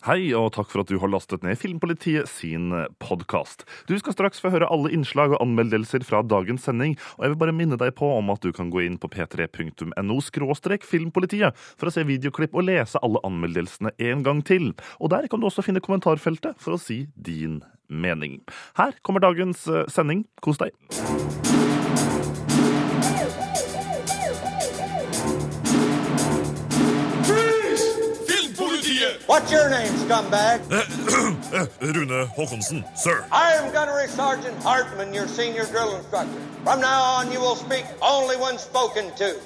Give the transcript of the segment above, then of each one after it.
Hei, og takk for at du har lastet ned Filmpolitiet sin podkast. Du skal straks få høre alle innslag og anmeldelser fra dagens sending, og jeg vil bare minne deg på om at du kan gå inn på p3.no skråstrek filmpolitiet for å se videoklipp og lese alle anmeldelsene en gang til. Og der kan du også finne kommentarfeltet for å si din mening. Her kommer dagens eh, sending. Kos deg. What's your name, scumbag? Eh, eh, Rune Håkonsen, sir. I am Gunnery Sergeant Hartman, your senior drill instructor. From now on, you will speak only when spoken to.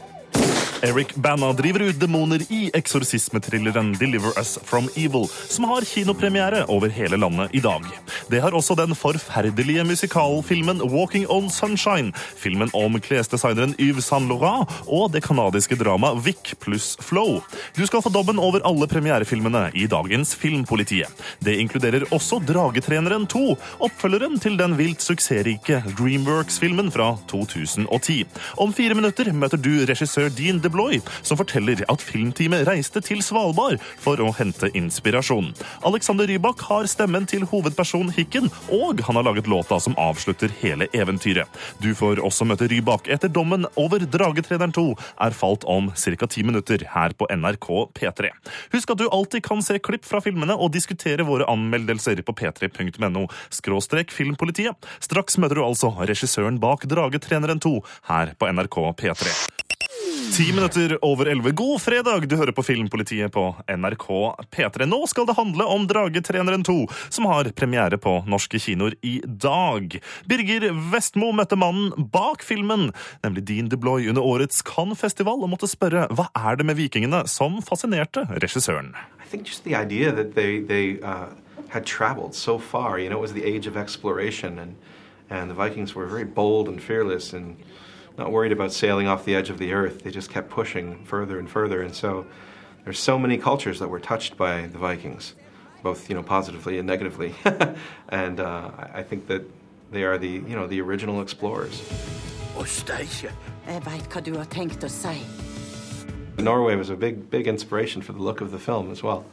Eric Banna driver ut demoner i eksorsismetrilleren Deliver Us From Evil, som har kinopremiere over hele landet i dag. Det har også den forferdelige musikalfilmen Walking On Sunshine, filmen om klesdesigneren Yves Saint Laurent og det kanadiske dramaet Vic pluss Flow. Du skal få dobben over alle premierefilmene i dagens Filmpolitiet. Det inkluderer også Dragetreneren 2, oppfølgeren til den vilt suksessrike Dreamworks-filmen fra 2010. Om fire minutter møter du regissør Dean DeBloy, som forteller at filmteamet reiste til Svalbard for å hente inspirasjon. Alexander Rybak har stemmen til hovedperson Hikken, og han har laget låta som avslutter hele eventyret. Du får også møte Rybak etter dommen over Dragetreneren 2 er falt om ca. ti minutter her på NRK P3. Husk at du alltid kan se klipp fra filmene og diskutere våre anmeldelser på p3.no skråstrek filmpolitiet. Straks møter du altså regissøren bak Dragetreneren 2 her på NRK P3. Ti minutter over elleve. God fredag! Du hører på Filmpolitiet på NRK P3. Nå skal det handle om Dragetreneren 2, som har premiere på norske kinoer i dag. Birger Vestmo møtte mannen bak filmen, nemlig Dean DeBloy, under årets Cannes-festival, og måtte spørre hva er det med vikingene som fascinerte regissøren. I think just the idea that they they uh, had far. You know, it was the age of exploration, and and the Vikings were very bold and fearless, and not worried about sailing off the edge of the earth. They just kept pushing further and further, and so there's so many cultures that were touched by the Vikings, both you know positively and negatively, and uh, I I think that they are the you know the original explorers. Og steikje! Jeg veit hva du har tenkt å si. Norway was a big, big inspiration for the look of the film as well.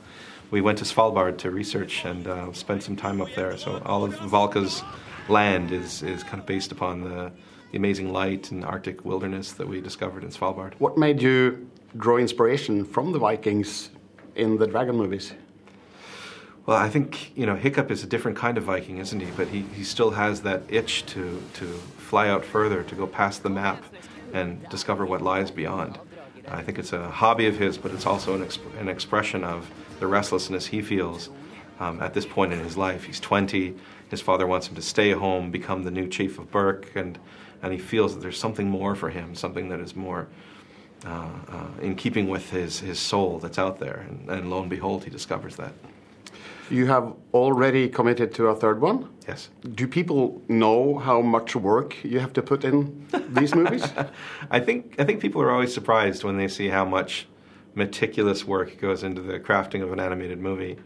We went to Svalbard to research and uh, spent some time up there. So all of Valka's land is, is kind of based upon the, the amazing light and Arctic wilderness that we discovered in Svalbard. What made you draw inspiration from the Vikings in the dragon movies? Well, I think you know Hiccup is a different kind of Viking, isn't he? But he, he still has that itch to to fly out further, to go past the map, and discover what lies beyond. I think it's a hobby of his, but it's also an, exp- an expression of the restlessness he feels um, at this point in his life. He's 20. His father wants him to stay home, become the new chief of Burke, and and he feels that there's something more for him, something that is more uh, uh, in keeping with his his soul that's out there. And, and lo and behold, he discovers that. You have already committed to a third one. Yes. Do people know how much work you have to put in these movies? I think I think people are always surprised when they see how much meticulous work goes into the crafting of an animated movie.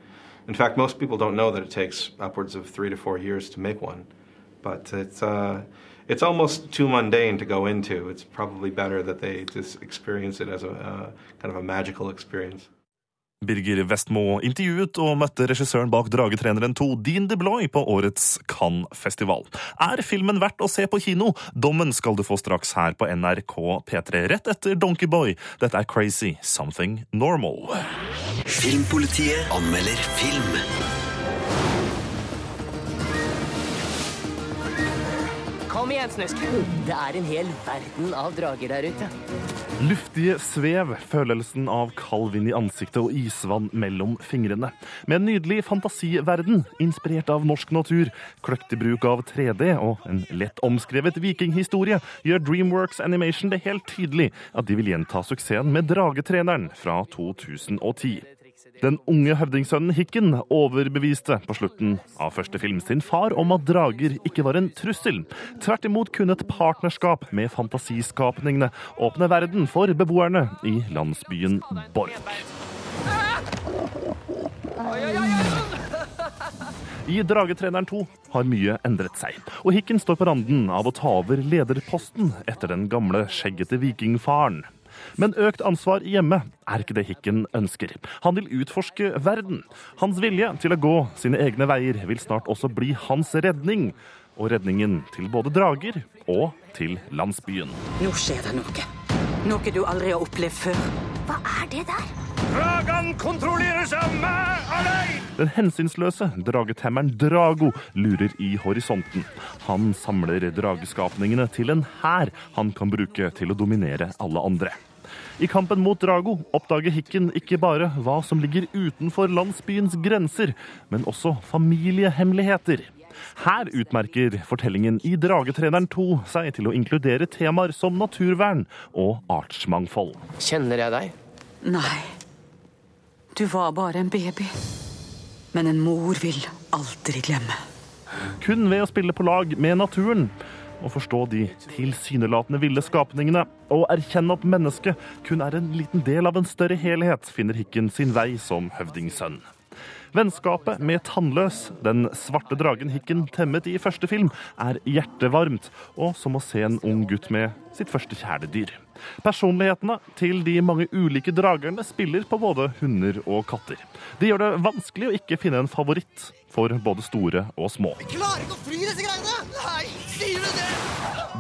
In fact, most people don't know that it takes upwards of three to four years to make one. But it's uh, it's almost too mundane to go into. It's probably better that they just experience it as a uh, kind of a magical experience. Birger Vestmo intervjuet og møtte regissøren bak Dragetreneren 2, Dean DeBloy, på årets Cannes-festival. Er filmen verdt å se på kino? Dommen skal du få straks her på NRK P3, rett etter Donkeyboy. Dette er Crazy Something Normal. Filmpolitiet anmelder film. Kom Snusk. Det er en hel verden av drager der ute. Luftige svev, følelsen av kald vind i ansiktet og isvann mellom fingrene. Med en nydelig fantasiverden, inspirert av norsk natur, kløktig bruk av 3D og en lett omskrevet vikinghistorie, gjør Dreamworks Animation det helt tydelig at de vil gjenta suksessen med Dragetreneren fra 2010. Den unge høvdingsønnen Hikken overbeviste på slutten av første film sin far om at drager ikke var en trussel. Tvert imot kunne et partnerskap med fantasiskapningene åpne verden for beboerne i landsbyen Borch. I Dragetreneren 2 har mye endret seg, og Hikken står på randen av å ta over lederposten etter den gamle, skjeggete vikingfaren. Men økt ansvar hjemme er ikke det Hikken ønsker. Han vil utforske verden. Hans vilje til å gå sine egne veier vil snart også bli hans redning. Og redningen til både drager og til landsbyen. Nå skjer det noe. Noe du aldri har opplevd før. Hva er det der? Den hensynsløse dragetemmeren Drago lurer i horisonten. Han samler drageskapningene til en hær han kan bruke til å dominere alle andre. I kampen mot Drago oppdager Hikken ikke bare hva som ligger utenfor landsbyens grenser, men også familiehemmeligheter. Her utmerker fortellingen i Dragetreneren 2 seg til å inkludere temaer som naturvern og artsmangfold. Kjenner jeg deg? Nei. Du var bare en baby. Men en mor vil aldri glemme. Kun ved å spille på lag med naturen og forstå de tilsynelatende ville skapningene og erkjenne at mennesket kun er en liten del av en større helhet, finner Hikken sin vei som høvdingsønn. Vennskapet med Tannløs, den svarte dragen Hikken temmet i første film, er hjertevarmt, og som å se en ung gutt med sitt første kjæledyr. Personlighetene til de mange ulike dragerne spiller på både hunder og katter. Det gjør det vanskelig å ikke finne en favoritt for både store og små. Klarer ikke å fly disse greiene! Nei, du det?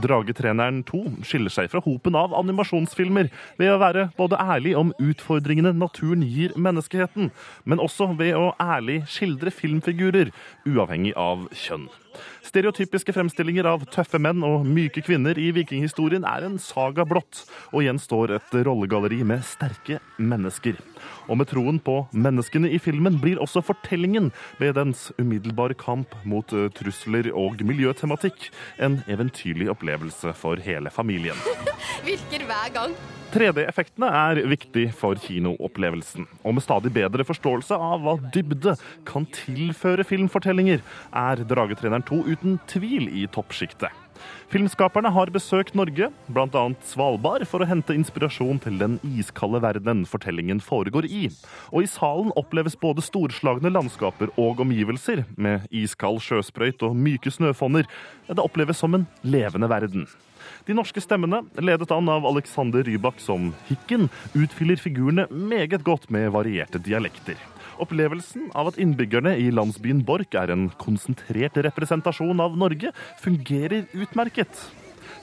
Dragetreneren 2 skiller seg fra hopen av animasjonsfilmer ved å være både ærlig om utfordringene naturen gir menneskeheten, men også ved å ærlig skildre filmfigurer, uavhengig av kjønn. Stereotypiske fremstillinger av tøffe menn og myke kvinner i vikinghistorien er en saga blått, og igjen står et rollegalleri med sterke mennesker. Og med troen på menneskene i filmen blir også fortellingen ved dens umiddelbare kamp mot eh, trusler og miljøtematikk en eventyrlig opplevelse for hele familien. Virker hver gang. 3D-effektene er viktig for kinoopplevelsen. Og med stadig bedre forståelse av hva dybde kan tilføre filmfortellinger, er Dragetreneren 2 uten tvil i toppsjiktet. Filmskaperne har besøkt Norge, bl.a. Svalbard, for å hente inspirasjon til den iskalde verdenen fortellingen foregår i. Og i salen oppleves både storslagne landskaper og omgivelser, med iskald sjøsprøyt og myke snøfonner. Det oppleves som en levende verden. De norske stemmene, ledet an av Alexander Rybak som Hikken, utfyller figurene meget godt med varierte dialekter. Opplevelsen av at innbyggerne i landsbyen Borch er en konsentrert representasjon av Norge, fungerer utmerket.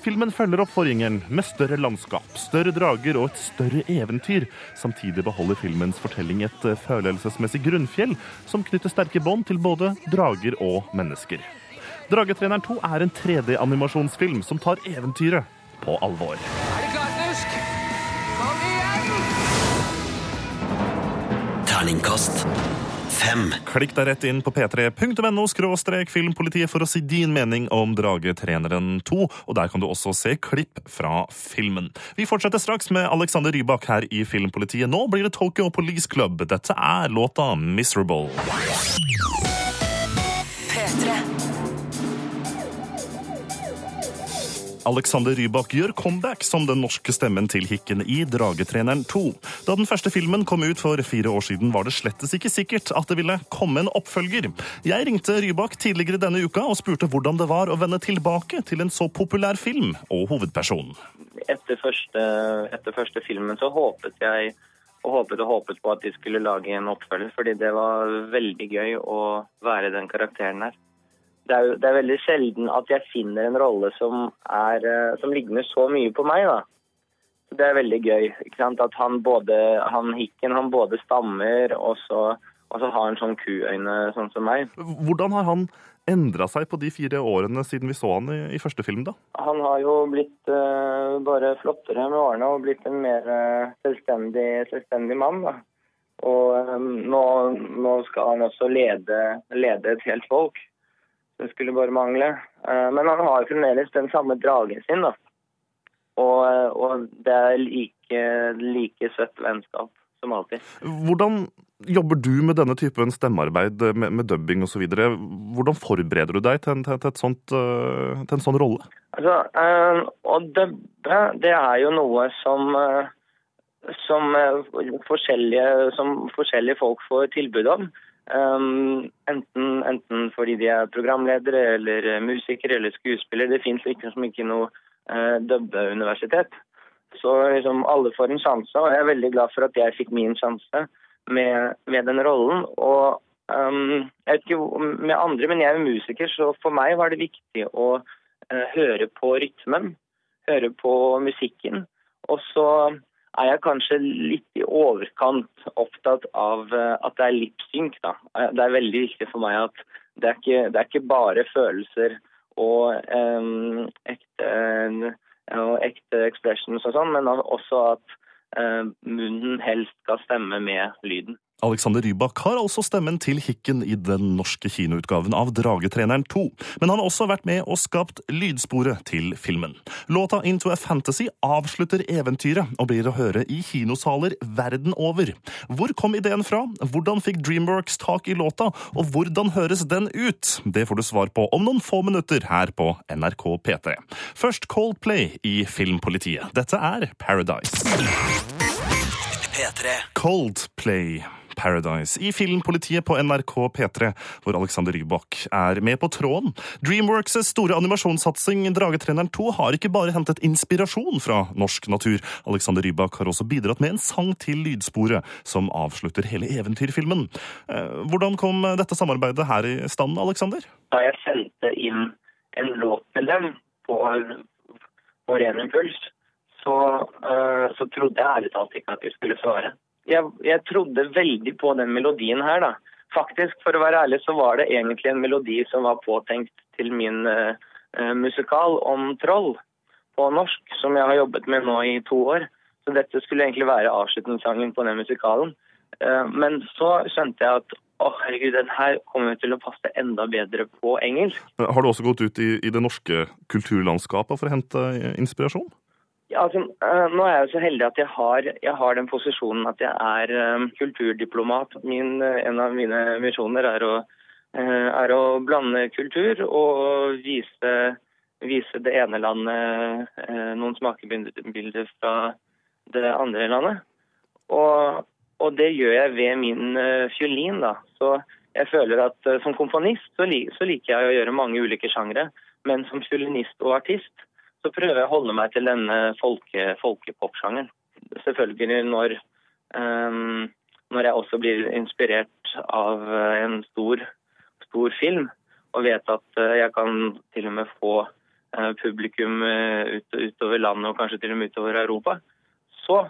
Filmen følger opp forgjengeren med større landskap, større drager og et større eventyr. Samtidig beholder filmens fortelling et følelsesmessig grunnfjell som knytter sterke bånd til både drager og mennesker. Dragetreneren 2 er en 3D-animasjonsfilm som tar eventyret på alvor. Er det klart, Nusk? Kom igjen! Terningkast fem. Klikk deg rett inn på p3.no skråstrek filmpolitiet for å si din mening om Dragetreneren 2, og der kan du også se klipp fra filmen. Vi fortsetter straks med Alexander Rybak her i Filmpolitiet. Nå blir det Tokyo Police Club. Dette er låta 'Miserable'. P3. Alexander Rybak gjør comeback som den norske stemmen til Hikken i Dragetreneren 2. Da den første filmen kom ut for fire år siden, var det slettes ikke sikkert at det ville komme en oppfølger. Jeg ringte Rybak tidligere denne uka og spurte hvordan det var å vende tilbake til en så populær film og hovedperson. etter første, etter første filmen så håpet jeg og håpet og håpet på at de skulle lage en oppfølger, fordi det var veldig gøy å være den karakteren her. Det er, det er veldig sjelden at jeg finner en rolle som, er, eh, som ligner så mye på meg. da. Så Det er veldig gøy. ikke sant? At han både, han Hikken han både stammer, og så, og så har han sånn kuøyne, sånn som meg. Hvordan har han endra seg på de fire årene siden vi så han i, i første film, da? Han har jo blitt uh, bare flottere med årene og blitt en mer uh, selvstendig, selvstendig mann. da. Og um, nå, nå skal han også lede, lede et helt folk. Det skulle bare mangle. Eh, men han har fremdeles den samme dragen sin. da. Og, eh, og det er like, like søtt vennskap som alltid. Hvordan jobber du med denne typen stemmearbeid, med, med dubbing osv.? Hvordan forbereder du deg til til, til et sånt, eh, til en sånn rolle? Altså, Å dubbe, det er jo noe som, som, forskjellige, som forskjellige folk får tilbud om. Um, enten, enten fordi de er programledere eller musikere eller skuespillere. Det fins liksom ikke noe uh, dubbeuniversitet. Så liksom alle får en sjanse, og jeg er veldig glad for at jeg fikk min sjanse med, med den rollen. Og um, jeg vet ikke med andre, men jeg er musiker, så for meg var det viktig å uh, høre på rytmen, høre på musikken. Og så er jeg kanskje litt i overkant opptatt av eh, at det er lipsynk. Eh, Det er veldig viktig for meg at det er ikke, det er ikke bare følelser og um, ekte, um, ekte expressions og sånn, men også at um, munnen helst skal stemme med lyden. Alexander Rybak har altså stemmen til Hikken i den norske kinoutgaven av Dragetreneren 2, men han har også vært med og skapt lydsporet til filmen. Låta Into a Fantasy avslutter eventyret og blir å høre i kinosaler verden over. Hvor kom ideen fra? Hvordan fikk Dreamworks tak i låta? Og hvordan høres den ut? Det får du svar på om noen få minutter her på NRK P3. Først Coldplay i Filmpolitiet. Dette er Paradise. P3. Coldplay Paradise i Filmpolitiet på NRK P3, hvor Alexander Rybak er med på tråden. Dreamworks' store animasjonssatsing Dragetreneren 2 har ikke bare hentet inspirasjon fra norsk natur. Alexander Rybak har også bidratt med en sang til lydsporet, som avslutter hele eventyrfilmen. Eh, Hvordan kom dette samarbeidet her i stand, Alexander? Da jeg sendte inn en låt med dem på, på ren impuls, så, eh, så trodde jeg ærlig talt ikke at de skulle svare. Jeg, jeg trodde veldig på den melodien her, da. Faktisk, for å være ærlig, så var det egentlig en melodi som var påtenkt til min eh, musikal om troll på norsk, som jeg har jobbet med nå i to år. Så dette skulle egentlig være avslutningssangen på den musikalen. Uh, men så skjønte jeg at å herregud, den her kommer til å passe enda bedre på engelsk. Har du også gått ut i, i det norske kulturlandskapet for å hente inspirasjon? Ja, altså, eh, nå er jeg jo så heldig at jeg har, jeg har den posisjonen at jeg er eh, kulturdiplomat. Min, eh, en av mine misjoner er er å blande kultur og vise, vise det ene landet noen smakebilder fra det andre landet. Og, og det gjør jeg ved min eh, fiolin, da. Så jeg føler at som komponist så, li, så liker jeg å gjøre mange ulike sjangre, men som fiolinist og artist så prøver jeg å holde meg til denne folke, folkepopsjangeren. Selvfølgelig når, um, når jeg også blir inspirert av eh, en stor, stor film, og vet at eh, jeg kan til og med få eh, publikum ut, utover landet og kanskje til og med utover Europa, så,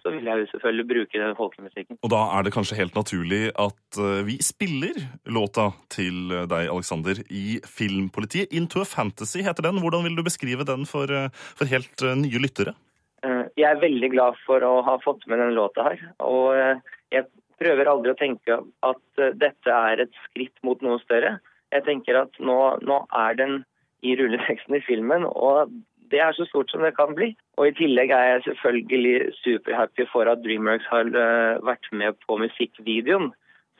så vil jeg jo selvfølgelig bruke den folkemusikken. Og da er det kanskje helt naturlig at eh, vi spiller låta til eh, deg, Alexander, i Filmpolitiet. Into a Fantasy heter den. Hvordan vil du beskrive den for, eh, for helt eh, nye lyttere? Eh, Jeg er veldig glad for å ha fått med denne låta her. Og eh, jeg prøver aldri å tenke at eh, dette er et skritt mot noe større. Jeg tenker at nå, nå er den i rulleteksten i filmen, og det er så stort som det kan bli. Og i tillegg er jeg selvfølgelig superhappy for at Dreamworks har eh, vært med på musikkvideoen.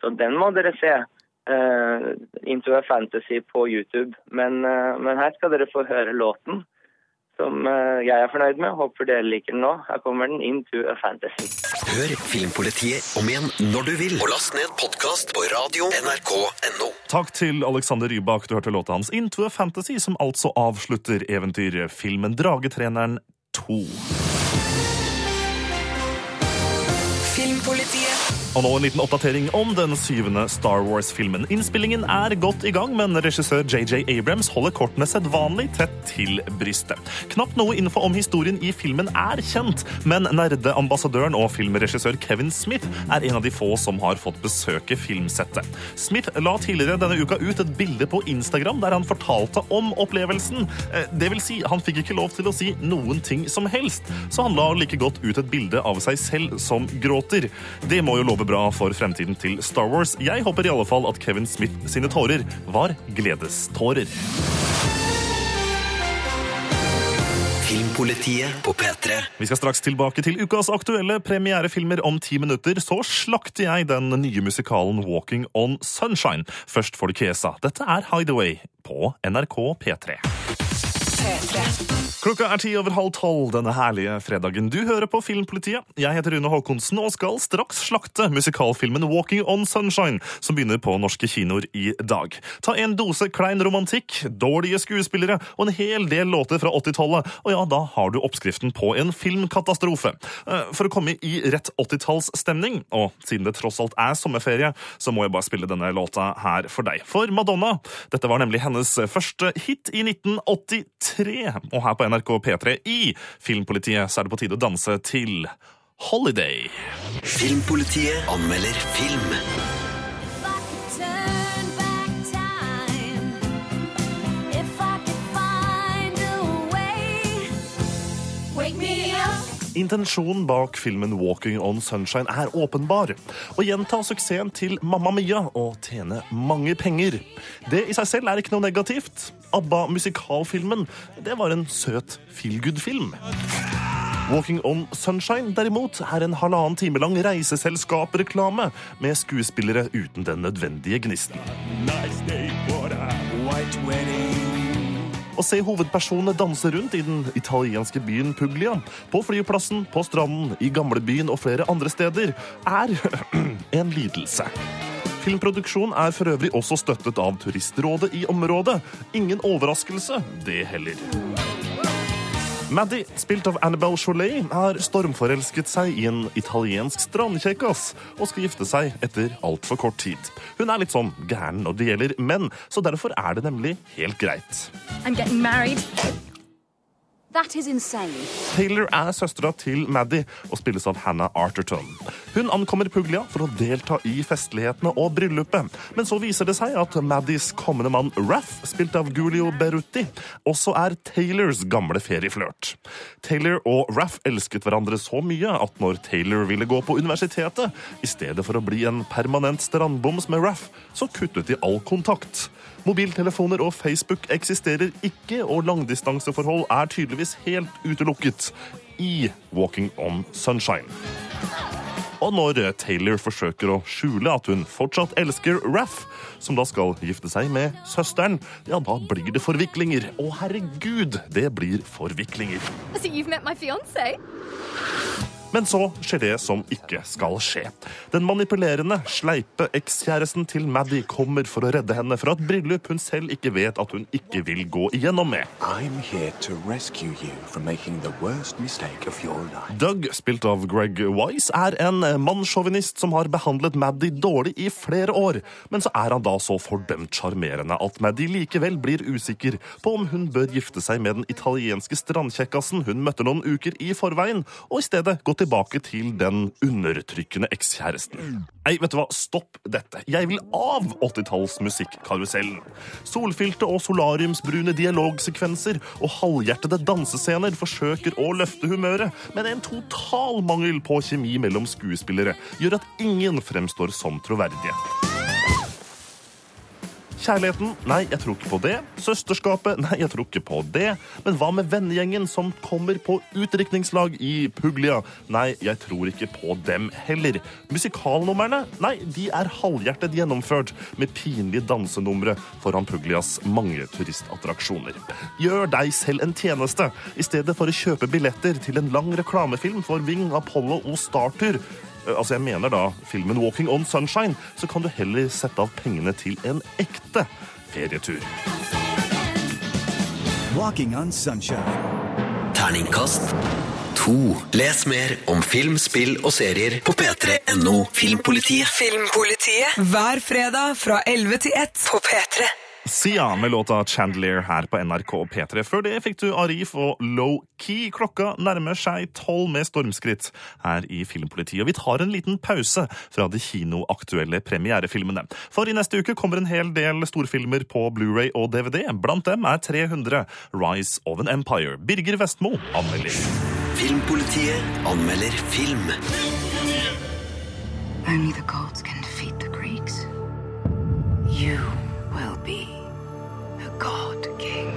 Så den må dere se. Uh, Into a Fantasy på YouTube. Men, uh, men her skal dere få høre låten som eh, jeg er fornøyd med. Håper dere liker den nå. Her kommer den Into a Fantasy. Hør Filmpolitiet om igjen når du vil. Og last ned podkast på radio nrk.no. Takk til Alexander Rybak. Du hørte låta hans Into a Fantasy, som altså avslutter eventyrfilmen Dragetreneren 2. Filmpolitiet. Og nå en liten oppdatering om den syvende Star Wars-filmen. Innspillingen er godt i gang, men regissør JJ Abrams holder kortene sedvanlig tett til brystet. Knapt noe info om historien i filmen er kjent, men nerdeambassadøren og filmregissør Kevin Smith er en av de få som har fått besøke filmsettet. Smith la tidligere denne uka ut et bilde på Instagram der han fortalte om opplevelsen. Eh, Det vil si, han fikk ikke lov til å si noen ting som helst, så han la like godt ut et bilde av seg selv som gråter. Det må jo love bra for fremtiden til Star Wars. Jeg håper i alle fall at Kevin Smith sine tårer var gledestårer. Filmpolitiet på P3. Vi skal straks tilbake til ukas aktuelle premierefilmer om ti minutter. Så slakter jeg den nye musikalen Walking on Sunshine. Først får du Kesa. Dette er Hideaway på NRK P3. Klokka er ti over halv tolv denne herlige fredagen. Du hører på Filmpolitiet. Jeg heter Rune Håkonsen og skal straks slakte musikalfilmen Walking on Sunshine, som begynner på norske kinoer i dag. Ta en dose klein romantikk, dårlige skuespillere og en hel del låter fra 80-tallet, og ja, da har du oppskriften på en filmkatastrofe. Eh, For å komme i rett 80-tallsstemning, og siden det tross alt er sommerferie, så må jeg bare spille denne låta her for deg. For Madonna, dette var nemlig hennes første hit i 1983, og her på NRK P3 i Filmpolitiet så er det på tide å danse til Holiday. Filmpolitiet anmelder film. Intensjonen bak filmen Walking on Sunshine er åpenbar. Å gjenta suksessen til Mamma Mia og tjene mange penger. Det i seg selv er ikke noe negativt. ABBA-musikalfilmen det var en søt feelgood-film. Walking on Sunshine derimot er en halvannen time lang reiseselskapreklame med skuespillere uten den nødvendige gnisten. Å se hovedpersonene danse rundt i den italienske byen Puglia, på flyplassen, på stranden, i gamlebyen og flere andre steder, er en lidelse. Filmproduksjonen er for øvrig også støttet av Turistrådet i området. Ingen overraskelse, det heller. Maddie, spilt av Annabelle Cholet, har stormforelsket seg i en italiensk strandkjekkas og skal gifte seg etter altfor kort tid. Hun er litt sånn gæren når det gjelder menn, så derfor er det nemlig helt greit. I'm Taylor er søstera til Maddie og spilles av Hannah Arterton. Hun ankommer Puglia for å delta i festlighetene og bryllupet. Men så viser det seg at Maddies kommende mann Raff, spilt av Gulio Berutti, også er Taylors gamle ferieflørt. Taylor og Raff elsket hverandre så mye at når Taylor ville gå på universitetet, i stedet for å bli en permanent strandboms med Raff, så kuttet de all kontakt. Mobiltelefoner og Facebook eksisterer ikke, og langdistanseforhold er tydeligvis helt utelukket i Walking on Sunshine. Og når Taylor forsøker å skjule at hun fortsatt elsker Raff, som da skal gifte seg med søsteren, ja, da blir det forviklinger. Å, herregud, det blir forviklinger. So fiance? Men så skjer det som ikke skal skje. Den manipulerende, sleipe ekskjæresten til Maddy kommer for å redde henne fra et bryllup hun selv ikke vet at hun ikke vil gå igjennom med. I'm here to rescue you from making the worst mistake of your life. Doug, spilt av Greg Wise, er en mannssjåvinist som har behandlet Maddy dårlig i flere år. Men så er han da så fordømt sjarmerende at Maddy likevel blir usikker på om hun bør gifte seg med den italienske strandkjekkasen hun møtte noen uker i forveien, og i stedet gå tilbake til den undertrykkende ekskjæresten. Nei, vet du hva, stopp dette. Jeg vil av 80-talls musikkarusellen. Solfylte og solariumsbrune dialogsekvenser og halvhjertede dansescener forsøker å løfte humøret, men en total mangel på kjemi mellom skuespillere gjør at ingen fremstår som troverdige. Kjærligheten? Nei, jeg tror ikke på det. Søsterskapet? Nei, jeg tror ikke på det. Men hva med vennegjengen som kommer på utdrikningslag i Puglia? Nei, jeg tror ikke på dem heller. Musikalnumrene? Nei, de er halvhjertet gjennomført med pinlige dansenumre foran Puglias mange turistattraksjoner. Gjør deg selv en tjeneste. I stedet for å kjøpe billetter til en lang reklamefilm for Ving, Apollo og Startur, altså jeg mener da filmen Walking on Sunshine, så kan du heller sette av pengene til en ekte ferietur. Walking on sunshine. Terningkast to. Les mer om film, spill og serier på p3.no Filmpolitiet. Filmpolitiet hver fredag fra 11 til 1 på P3. Sia med låta Chandelier her på NRK P3. Før det fikk du Arif og Low Key. Klokka nærmer seg tolv med stormskritt her i Filmpolitiet. Og vi tar en liten pause fra de kinoaktuelle premierefilmene. For i neste uke kommer en hel del storfilmer på Blu-ray og DVD. Blant dem er 300 Rise of an Empire. Birger Vestmo anmelder. Filmpolitiet anmelder film. Only the gods can defeat the Greeks. You god king.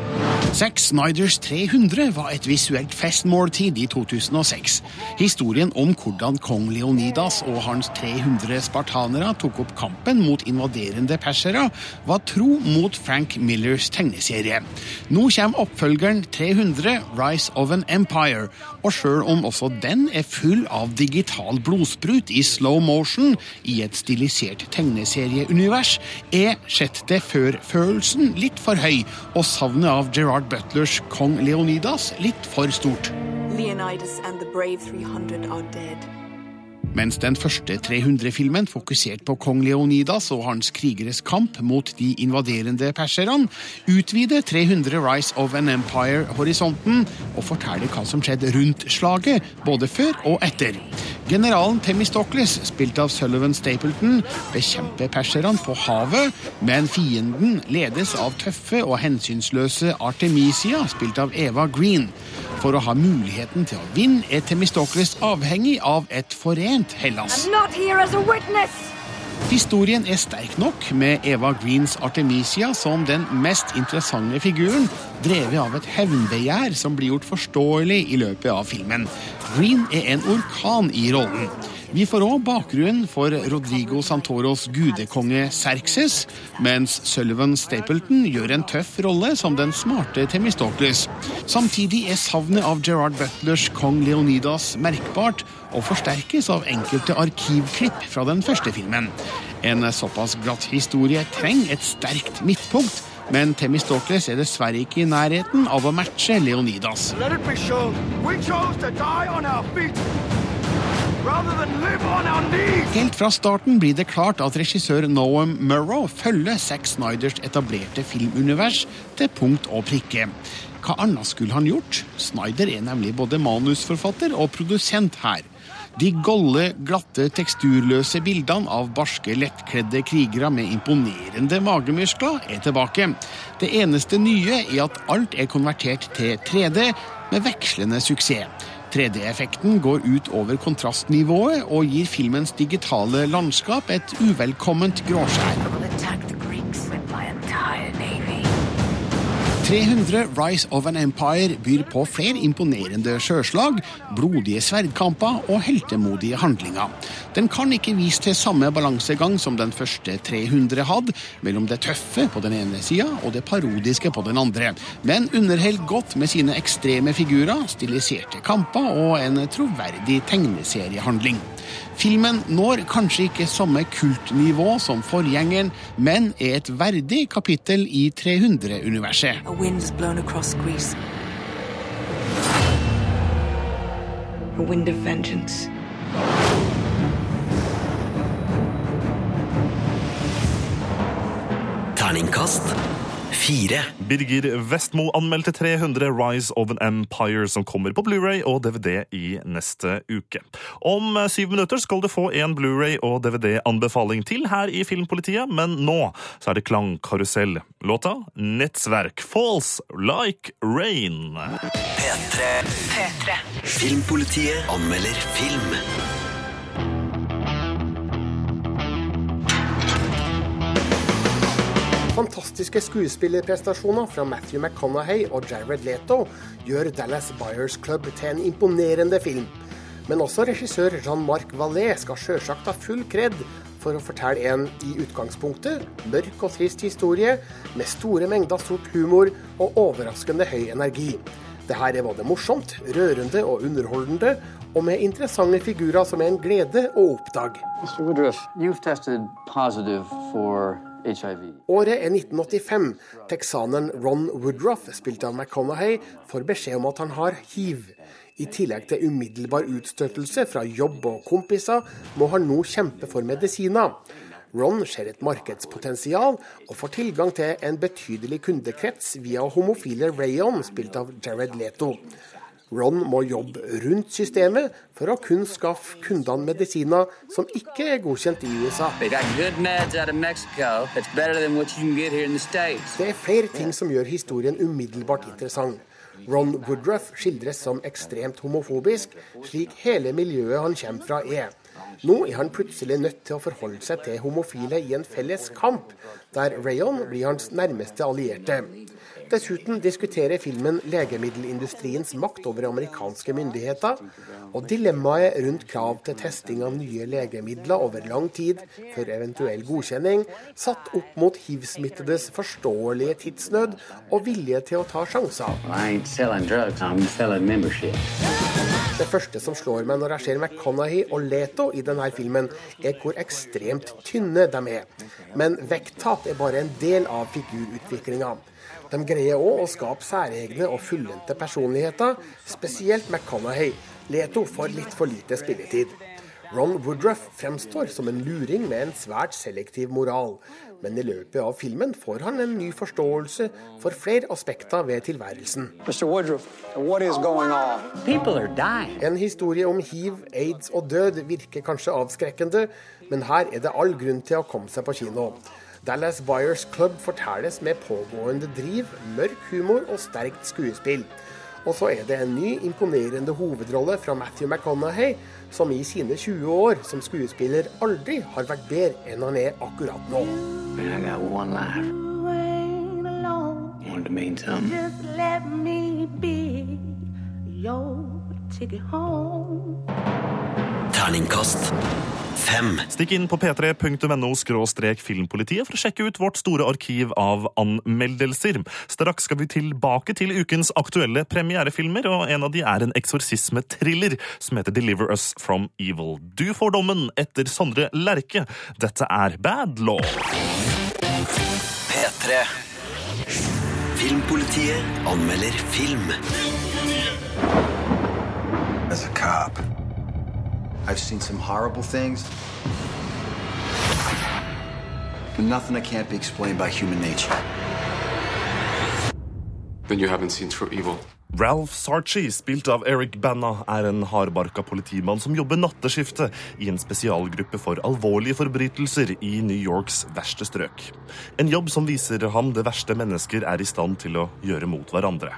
Snyders 300 var et visuelt festmåltid i 2006. Historien om hvordan kong Leonidas og hans 300 spartanere tok opp kampen mot invaderende persere, var tro mot Frank Millers tegneserie. Nå kommer oppfølgeren 300 Rise of an Empire, og sjøl om også den er full av digital blodsprut i slow motion i et stilisert tegneserieunivers, er sett det før-følelsen litt for høy, og savnet av Gerard Butlers kong Leonidas litt for stort. Leonidas and the brave 300 are dead. Mens den første 300-filmen fokuserte på kong Leonidas og hans krigeres kamp mot de invaderende perserne, utvider 300 Rise of an Empire horisonten og forteller hva som skjedde rundt slaget, både før og etter. Generalen Temistokles, spilt av Sullivan Stapleton, bekjemper perserne på havet, men fienden ledes av tøffe og hensynsløse Artemisia, spilt av Eva Green. For å ha muligheten til å vinne er Temistokles avhengig av et forent Hellas. Historien er sterk nok, med Eva Greens Artemisia som den mest interessante figuren, drevet av et hevnbegjær som blir gjort forståelig i løpet av filmen. Green er en orkan i rollen. Vi får òg bakgrunnen for Rodrigo Santoros gudekonge Serxes, mens Sullivan Stapleton gjør en tøff rolle som den smarte Temistokles. Samtidig er savnet av Gerard Butlers kong Leonidas merkbart, og forsterkes av enkelte arkivklipp fra den første filmen. En såpass glatt historie trenger et sterkt midtpunkt, men Temistokles er dessverre ikke i nærheten av å matche Leonidas. Helt fra starten blir det klart at regissør Noam Murrow følger Zack Snyders etablerte filmunivers til punkt og prikke. Hva annet skulle han gjort? Snyder er nemlig både manusforfatter og produsent her. De golde, glatte, teksturløse bildene av barske, lettkledde krigere med imponerende magemuskler er tilbake. Det eneste nye er at alt er konvertert til 3D, med vekslende suksess. 3D-effekten går ut over kontrastnivået og gir filmens digitale landskap et uvelkomment gråskjær. 300 Rise of an Empire byr på flere imponerende sjøslag, blodige sverdkamper og heltemodige handlinger. Den kan ikke vise til samme balansegang som den første 300 hadde, mellom det tøffe på den ene sida og det parodiske på den andre, men underholder godt med sine ekstreme figurer, stiliserte kamper og en troverdig tegneseriehandling. Filmen når kanskje ikke samme kultnivå som forgjengeren, men er et verdig kapittel i 300-universet. A wind has blown across Greece. A wind of vengeance. Terningkast fire. Birger Vestmo anmeldte 300 Rise of an Empire, som kommer på Blu-ray og DVD i neste uke. Om syv minutter skal du få en Blu-ray og DVD-anbefaling til her i Filmpolitiet, men nå så er det klangkarusell. Låta Nettsverk Falls Like Rain. P3. Filmpolitiet anmelder film. Fantastiske skuespillerprestasjoner fra Matthew McConaughey og Jared Leto gjør Dallas Buyers Club til en imponerende film. Men også regissør Jean-Marc Vallée skal sjølsagt ha full kred for å fortelle en i utgangspunktet mørk og trist historie med store mengder sort humor og overraskende høy energi. Det her er både morsomt, rørende og underholdende, og med interessante figurer som er en glede å oppdage. Mr. Woodruff, you've tested positive for. Året er 1985. Texaneren Ron Woodruff, spilt av McConaughey, får beskjed om at han har hiv. I tillegg til umiddelbar utstøtelse fra jobb og kompiser, må han nå kjempe for medisiner. Ron ser et markedspotensial og får tilgang til en betydelig kundekrets via homofile Rayon, spilt av Jared Leto. Ron må jobbe rundt systemet for å kun skaffe kundene medisiner som ikke er godkjent i USA. Det er flere ting som gjør historien umiddelbart interessant. Ron Woodruff skildres som ekstremt homofobisk, slik hele miljøet han kommer fra er. Nå er han plutselig nødt til å forholde seg til homofile i en felles kamp, der Rayon blir hans nærmeste allierte. Dessuten diskuterer filmen legemiddelindustriens makt over amerikanske myndigheter, og dilemmaet rundt krav til testing av nye legemidler over lang tid før eventuell godkjenning, satt opp mot hiv-smittedes forståelige tidsnød og vilje til å ta sjanser. Det første som slår meg når jeg ser McConaghy og Leto i denne filmen, er hvor ekstremt tynne de er. Men vekttap er bare en del av figurutviklinga. De greier òg å skape særegne og fullendte personligheter, spesielt McConaghay. Leto får litt for lite spilletid. Ron Woodruff fremstår som en luring med en svært selektiv moral. Men i løpet av filmen får han en ny forståelse for flere aspekter ved tilværelsen. En historie om hiv, aids og død virker kanskje avskrekkende, men her er det all grunn til å komme seg på kino. Dallas Buyers Club fortelles med pågående driv, mørk humor og sterkt skuespill. Og så er det en ny, imponerende hovedrolle fra Matthew McConaughey, som i sine 20 år som skuespiller aldri har vært bedre enn han er akkurat nå. Terningkast fem. Stikk inn på p3.no filmpolitiet for å sjekke ut vårt store arkiv av anmeldelser. Straks skal vi tilbake til ukens aktuelle premierefilmer, og en av de er en eksorsisme-thriller som heter Deliver Us From Evil. Du får dommen etter Sondre Lerche. Dette er Bad Law. P3. Filmpolitiet anmelder film. As a cop, I've seen some horrible things. But nothing that can't be explained by human nature. Then you haven't seen True Evil. Ralph Sarchi, spilt av Eric Banna, er en hardbarka politimann som jobber natteskiftet i en spesialgruppe for alvorlige forbrytelser i New Yorks verste strøk. En jobb som viser ham det verste mennesker er i stand til å gjøre mot hverandre.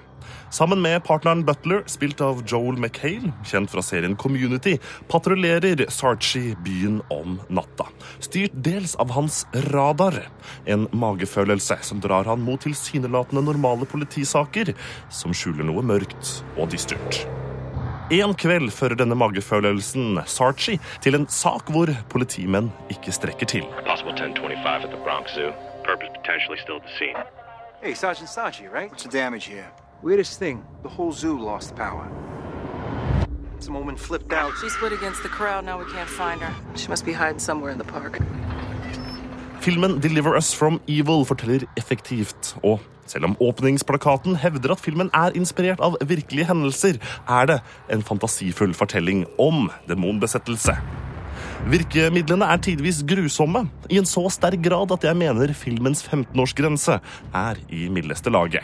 Sammen med partneren Butler, spilt av Joel McHale, kjent fra serien Community, patruljerer Sarchi byen om natta. Styrt dels av hans radar, en magefølelse som drar han mot tilsynelatende normale politisaker, som skjuler noe mørkt og dystert. En kveld fører denne magefølelsen Sarchi til en sak hvor politimenn ikke strekker til. Possible 1025 at the Bronx Zoo. Purpose potentially still at the scene. Hey, Sergeant Sachi, right? What's the damage here? Weirdest thing, the whole zoo lost power. Some woman flipped out. She split against the crowd. Now we can't find her. She must be hiding somewhere in the park. Filmen Deliver Us From Evil forteller effektivt, og selv om åpningsplakaten hevder at filmen er inspirert av virkelige hendelser, er det en fantasifull fortelling om demonbesettelse. Virkemidlene er tidvis grusomme, i en så sterk grad at jeg mener filmens 15-årsgrense er i mildeste laget.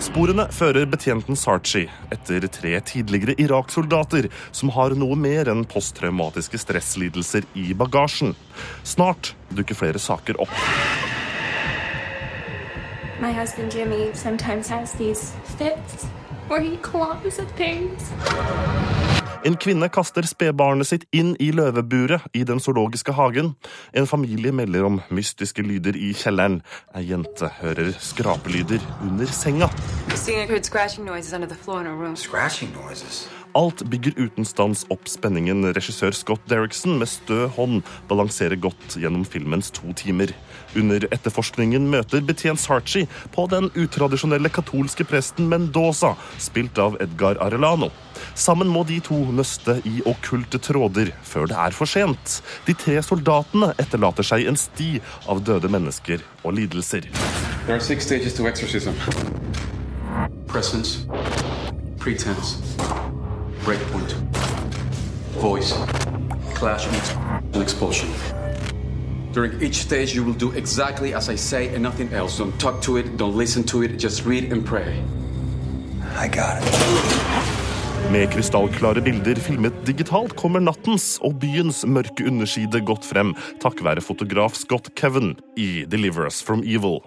Sporene fører betjenten Sarchi etter tre tidligere Irak-soldater som har noe mer enn posttraumatiske stresslidelser i bagasjen. Snart dukker flere saker opp. My husband Jimmy sometimes has these fits where he claws at things. En kvinne kaster spedbarnet sitt inn i løveburet i den zoologiske hagen. En familie melder om mystiske lyder i kjelleren. Ei jente hører skrapelyder under senga. Christina heard scratching noises under the floor in her room. Scratching noises? Alt bygger uten stans opp spenningen regissør Scott Derrickson med stø hånd balanserer godt gjennom filmens to timer. Under etterforskningen møter betjent Sarchi på den utradisjonelle katolske presten Mendoza, spilt av Edgar Arellano. Sammen må de to nøste i okkulte tråder før det er for sent. De tre soldatene etterlater seg en sti av døde mennesker og lidelser. There are six stages to exorcism presence, pretense, breakpoint, voice, clashment, and expulsion. During each stage, you will do exactly as I say and nothing else. Don't talk to it, don't listen to it, just read and pray. I got it. Med krystallklare bilder filmet digitalt kommer nattens og byens mørke underside godt frem, takket være fotograf Scott Kevin i Deliver Us From Evil.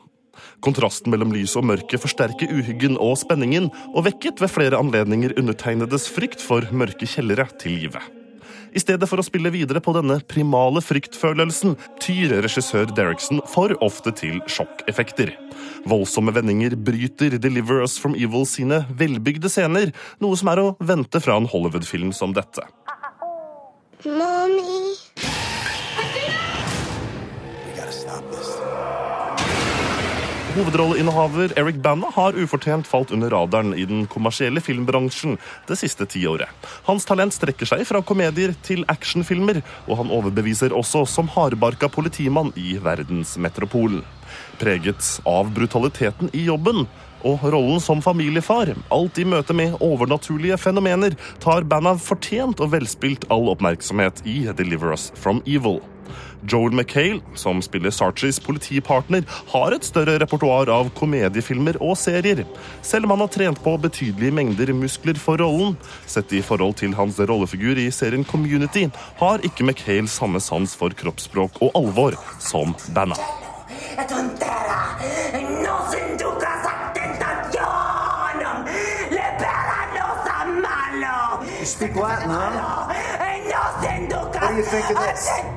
Kontrasten mellom lys og mørke forsterker uhyggen og spenningen, og vekket ved flere anledninger undertegnedes frykt for mørke kjellere til live. I stedet for å spille videre på denne primale fryktfølelsen, tyr regissør Derrickson for ofte til sjokkeffekter. Voldsomme vendinger bryter Deliver Us From Evil sine velbygde scener, noe som er å vente fra en Hollywood-film som dette. Mommy. Hovedrolleinnehaver Eric Bana har ufortjent falt under radaren i den kommersielle filmbransjen det siste tiåret. Hans talent strekker seg fra komedier til actionfilmer, og han overbeviser også som hardbarka politimann i verdensmetropolen. Preget av brutaliteten i jobben og rollen som familiefar, alt i møte med overnaturlige fenomener, tar Banna fortjent og velspilt all oppmerksomhet i Deliver Us From Evil. Joel McHale, som spiller Sarchies politipartner, har et større repertoar av komediefilmer og serier. Selv om han har trent på betydelige mengder muskler for rollen, sett i forhold til hans rollefigur i serien Community, har ikke McHale samme sans for kroppsspråk og alvor som Banna. Speak Latin, huh? What do you think of this?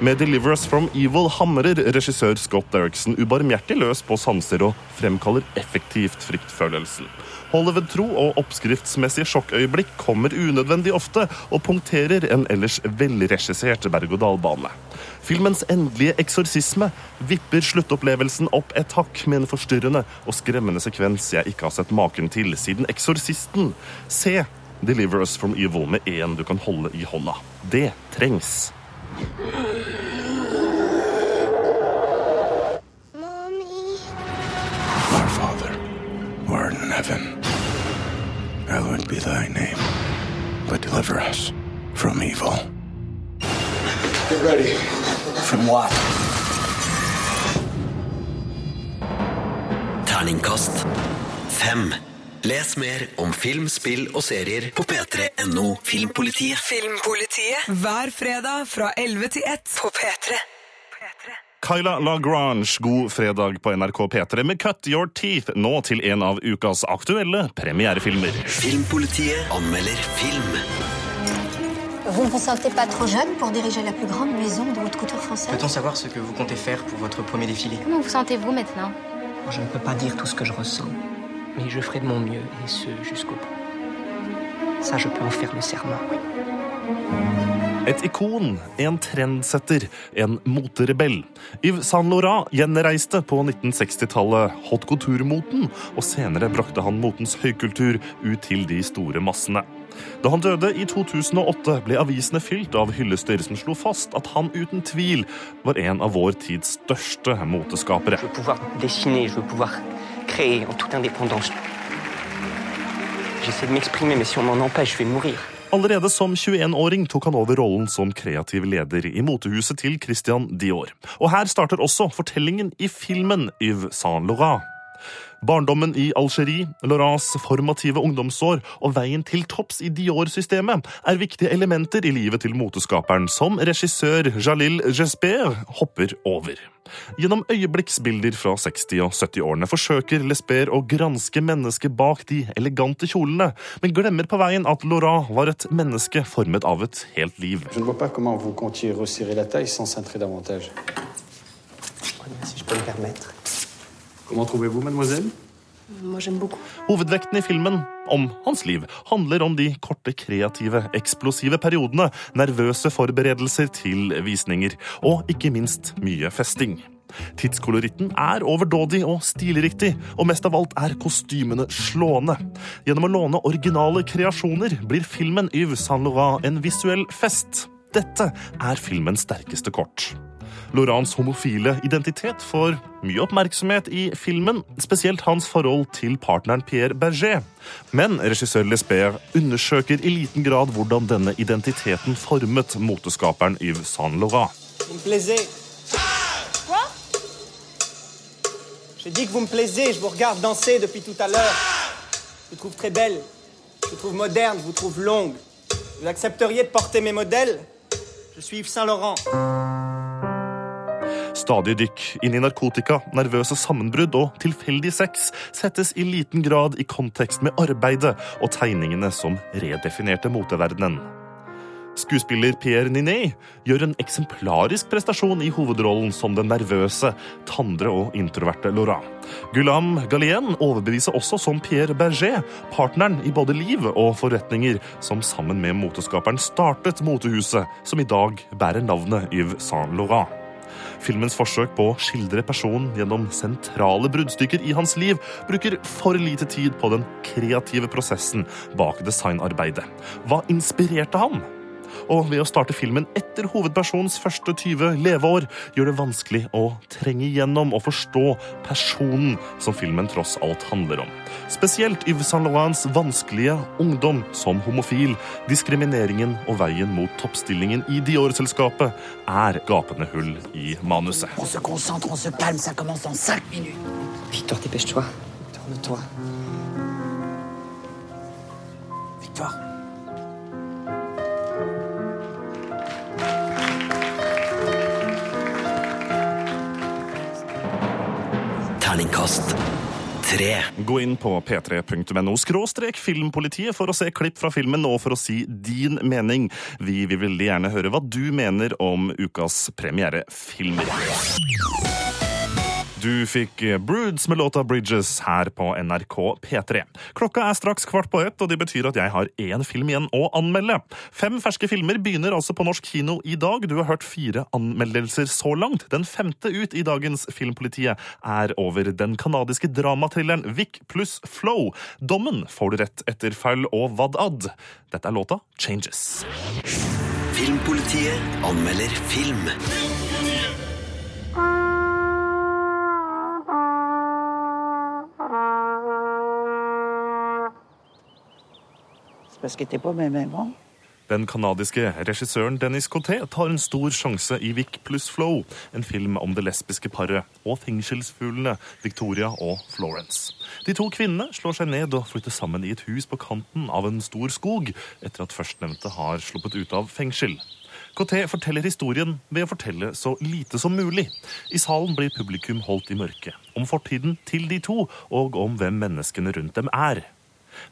Med 'Deliver Us From Evil' hamrer regissør Scott Derrickson ubarmhjertig løs på sanser og fremkaller effektivt fryktfølelsen. Hollywood-tro og oppskriftsmessige sjokkøyeblikk kommer unødvendig ofte og punkterer en ellers velregissert berg-og-dal-bane. Filmens endelige eksorsisme vipper sluttopplevelsen opp et hakk med en forstyrrende og skremmende sekvens jeg ikke har sett maken til siden Eksorsisten. Se 'Deliver Us From Evil' med én du kan holde i hånda. Det trengs. Our Father, who art in heaven, hallowed be thy name. But deliver us from evil. Get ready. From what? Terningkast fem. Les mer om film, spill og serier på p3.no Filmpolitiet. Filmpolitiet hver fredag fra 11 til 1 på P3. Kyla Lagrange, god fredag på NRK P3 med Cut Your Teeth, nå til en av ukas aktuelle premierefilmer. Filmpolitiet anmelder film. Vous ne vous sentez pas trop jeune pour diriger la plus grande maison de haute couture française Peut-on savoir ce que vous comptez faire pour votre premier défilé Comment vous sentez-vous maintenant Je ne peux pas dire tout ce que je ressens, mais je ferai de mon mieux, et ce jusqu'au bout. Ça, je peux en faire le serment, oui. Et ikon, en trendsetter, en moterebell. Yves Saint Laurent gjenreiste på 1960-tallet haute couture-moten, og senere brakte han motens høykultur ut til de store massene. Da han døde i 2008, ble avisene fylt av hyllester som slo fast at han uten tvil var en av vår tids største moteskapere. Je veux créer en toute indépendance. J'essaie de m'exprimer, mais si on m'en empêche, je vais mourir. Allerede som 21-åring tok han over rollen som kreativ leder i motehuset til Christian Dior. Og her starter også fortellingen i filmen Yves Saint Laurent. Barndommen i Algerie, Laurents formative ungdomsår og veien til topps i Dior-systemet er viktige elementer i livet til moteskaperen, som regissør Jalil Jesper hopper over. Gjennom øyeblikksbilder fra 60- og 70-årene forsøker Lesper å granske mennesket bak de elegante kjolene, men glemmer på veien at Laurent var et menneske formet av et helt liv. Je ne vois pas comment vous comptiez resserrer la taille sans davantage. Si je peux me permettre. Comment trouvez-vous, mademoiselle Moi, j'aime beaucoup. Hovedvekten i filmen, om hans liv, handler om de korte, kreative, eksplosive periodene, nervøse forberedelser til visninger, og ikke minst mye festing. Tidskoloritten er overdådig og stilriktig, og mest av alt er kostymene slående. Gjennom å låne originale kreasjoner blir filmen Yves Saint Laurent en visuell fest. Dette er filmens sterkeste kort. Lorans homofile identitet får mye oppmerksomhet i filmen, spesielt hans forhold til partneren Pierre Berger. Men regissør Lesbeth undersøker i liten grad hvordan denne identiteten formet moteskaperen Yves Saint Laurent. J'ai dit que vous me plaisez, je vous regarde danser depuis tout à l'heure. Je vous trouve très belle, je vous trouve moderne, je vous trouve longue. Vous accepteriez de porter mes modèles Stadig dykk inn i narkotika, nervøse sammenbrudd og tilfeldig sex settes i liten grad i kontekst med arbeidet og tegningene som redefinerte moteverdenen. Skuespiller Pierre Ninet gjør en eksemplarisk prestasjon i hovedrollen som den nervøse, tandre og introverte Laurent. Gulam Galien overbeviser også som Pierre Berger, partneren i både liv og forretninger, som sammen med moteskaperen startet motehuset som i dag bærer navnet Yves Saint Laurent. Filmens forsøk på å skildre personen gjennom sentrale bruddstykker i hans liv bruker for lite tid på den kreative prosessen bak designarbeidet. Hva inspirerte han? Og ved å starte filmen etter hovedpersonens første 20 leveår, gjør det vanskelig å trenge igjennom og forstå personen som filmen tross alt handler om. Spesielt Yves Saint Laurents vanskelige ungdom som homofil, diskrimineringen og veien mot toppstillingen i Dior-selskapet er gapende hull i manuset. On se concentre, on se calme, ça commence dans 5 minutes. Victor, dépêche-toi. Tourne-toi. Victoire. Terningkast tre. Gå inn på p3.no skråstrek filmpolitiet for å se klipp fra filmen og for å si din mening. Vi vil veldig gjerne høre hva du mener om ukas premierefilmer. Du fikk Broods med låta Bridges her på NRK P3. Klokka er straks kvart på ett, og det betyr at jeg har én film igjen å anmelde. Fem ferske filmer begynner altså på norsk kino i dag. Du har hørt fire anmeldelser så langt. Den femte ut i dagens Filmpolitiet er over den kanadiske dramatrilleren Vic pluss Flow. Dommen får du rett etter feil og vad ad. Dette er låta Changes. Filmpolitiet anmelder film. Den kanadiske regissøren Dennis Coté tar en stor sjanse i Vic pluss Flow, en film om det lesbiske paret og fengselsfuglene Victoria og Florence. De to kvinnene slår seg ned og flytter sammen i et hus på kanten av en stor skog etter at førstnevnte har sluppet ut av fengsel. Coté forteller historien ved å fortelle så lite som mulig. I salen blir publikum holdt i mørke Om fortiden til de to, og om hvem menneskene rundt dem er.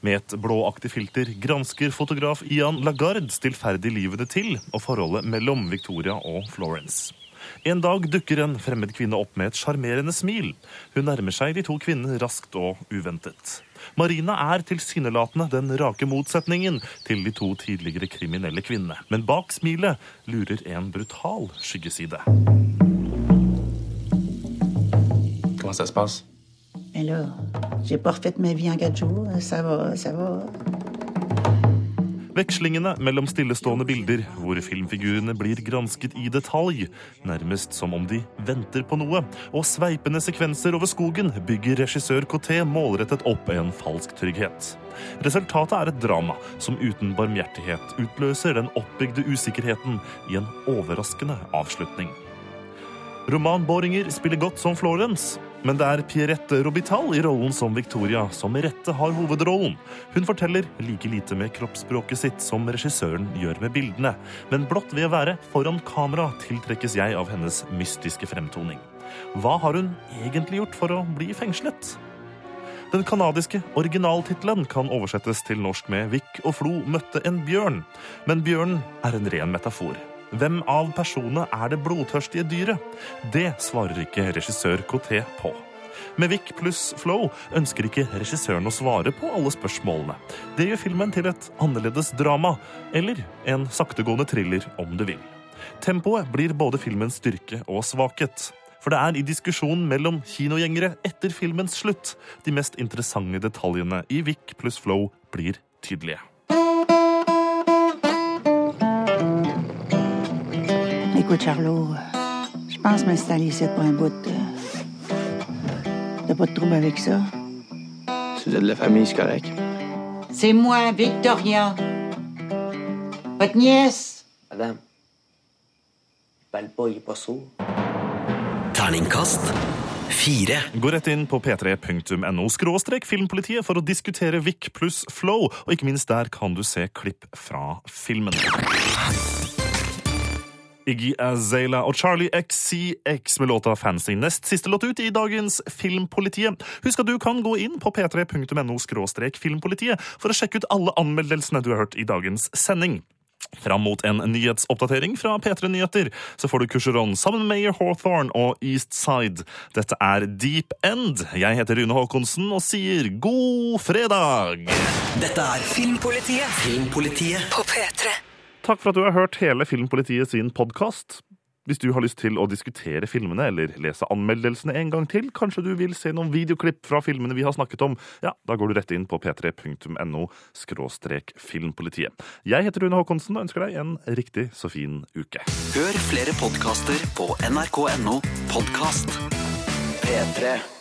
Med et blåaktig filter gransker fotograf Ian Lagarde stillferdig livene til og forholdet mellom Victoria og Florence. En dag dukker en fremmed kvinne opp med et sjarmerende smil. Hun nærmer seg de to kvinnene raskt og uventet. Marina er tilsynelatende den rake motsetningen til de to tidligere kriminelle kvinnene. Men bak smilet lurer en brutal skyggeside. Comment ça là, j'ai pas refait ma vie en quatre jours. Ça va, ça va. Vekslingene mellom stillestående bilder, hvor filmfigurene blir gransket i detalj, nærmest som om de venter på noe, og sveipende sekvenser over skogen bygger regissør Coté målrettet opp en falsk trygghet. Resultatet er et drama som uten barmhjertighet utløser den oppbygde usikkerheten i en overraskende avslutning. Romanboringer spiller godt som Florence, men det er Pierrette Robital i rollen som Victoria som med rette har hovedrollen. Hun forteller like lite med kroppsspråket sitt som regissøren gjør med bildene, men blott ved å være foran kamera tiltrekkes jeg av hennes mystiske fremtoning. Hva har hun egentlig gjort for å bli fengslet? Den kanadiske originaltittelen kan oversettes til norsk med Vic og Flo møtte en bjørn, men bjørnen er en ren metafor. Hvem av personene er det blodtørstige dyret? Det svarer ikke regissør Coté på. Med Vic pluss Flow ønsker ikke regissøren å svare på alle spørsmålene. Det gjør filmen til et annerledes drama, eller en saktegående thriller, om du vil. Tempoet blir både filmens styrke og svakhet. For det er i diskusjonen mellom kinogjengere etter filmens slutt de mest interessante detaljene i Vic pluss Flow blir tydelige. Écoute, Charlot, je pense m'installer ici pour un bout. euh. T'as pas de trouble avec ça? Si vous êtes de la famille, c'est correct. C'est moi, Victoria. Votre nièce. Madame. Il parle pas, il est pas sourd. Terningkast fire. Gå rett inn på p3.no skråstrek filmpolitiet for å diskutere Vic pluss Flow, og ikke minst der kan du se klipp fra filmen. Iggy Azalea og Charlie XCX med låta Fancy. Nest siste låt ut i dagens Filmpolitiet. Husk at du kan gå inn på p3.no filmpolitiet for å sjekke ut alle anmeldelsene du har hørt i dagens sending. Fram mot en nyhetsoppdatering fra P3 Nyheter så får du Kurseron sammen med Mayor Hawthorne og Eastside. Dette er Deep End. Jeg heter Rune Haakonsen og sier god fredag! Dette er Filmpolitiet. Filmpolitiet På P3. Takk for at du har hørt hele Filmpolitiet sin podkast. Hvis du har lyst til å diskutere filmene eller lese anmeldelsene en gang til, kanskje du vil se noen videoklipp fra filmene vi har snakket om, ja, da går du rett inn på p3.no skråstrek filmpolitiet. Jeg heter Rune Haakonsen og ønsker deg en riktig så fin uke. Hør flere podkaster på nrk.no podkast. P3.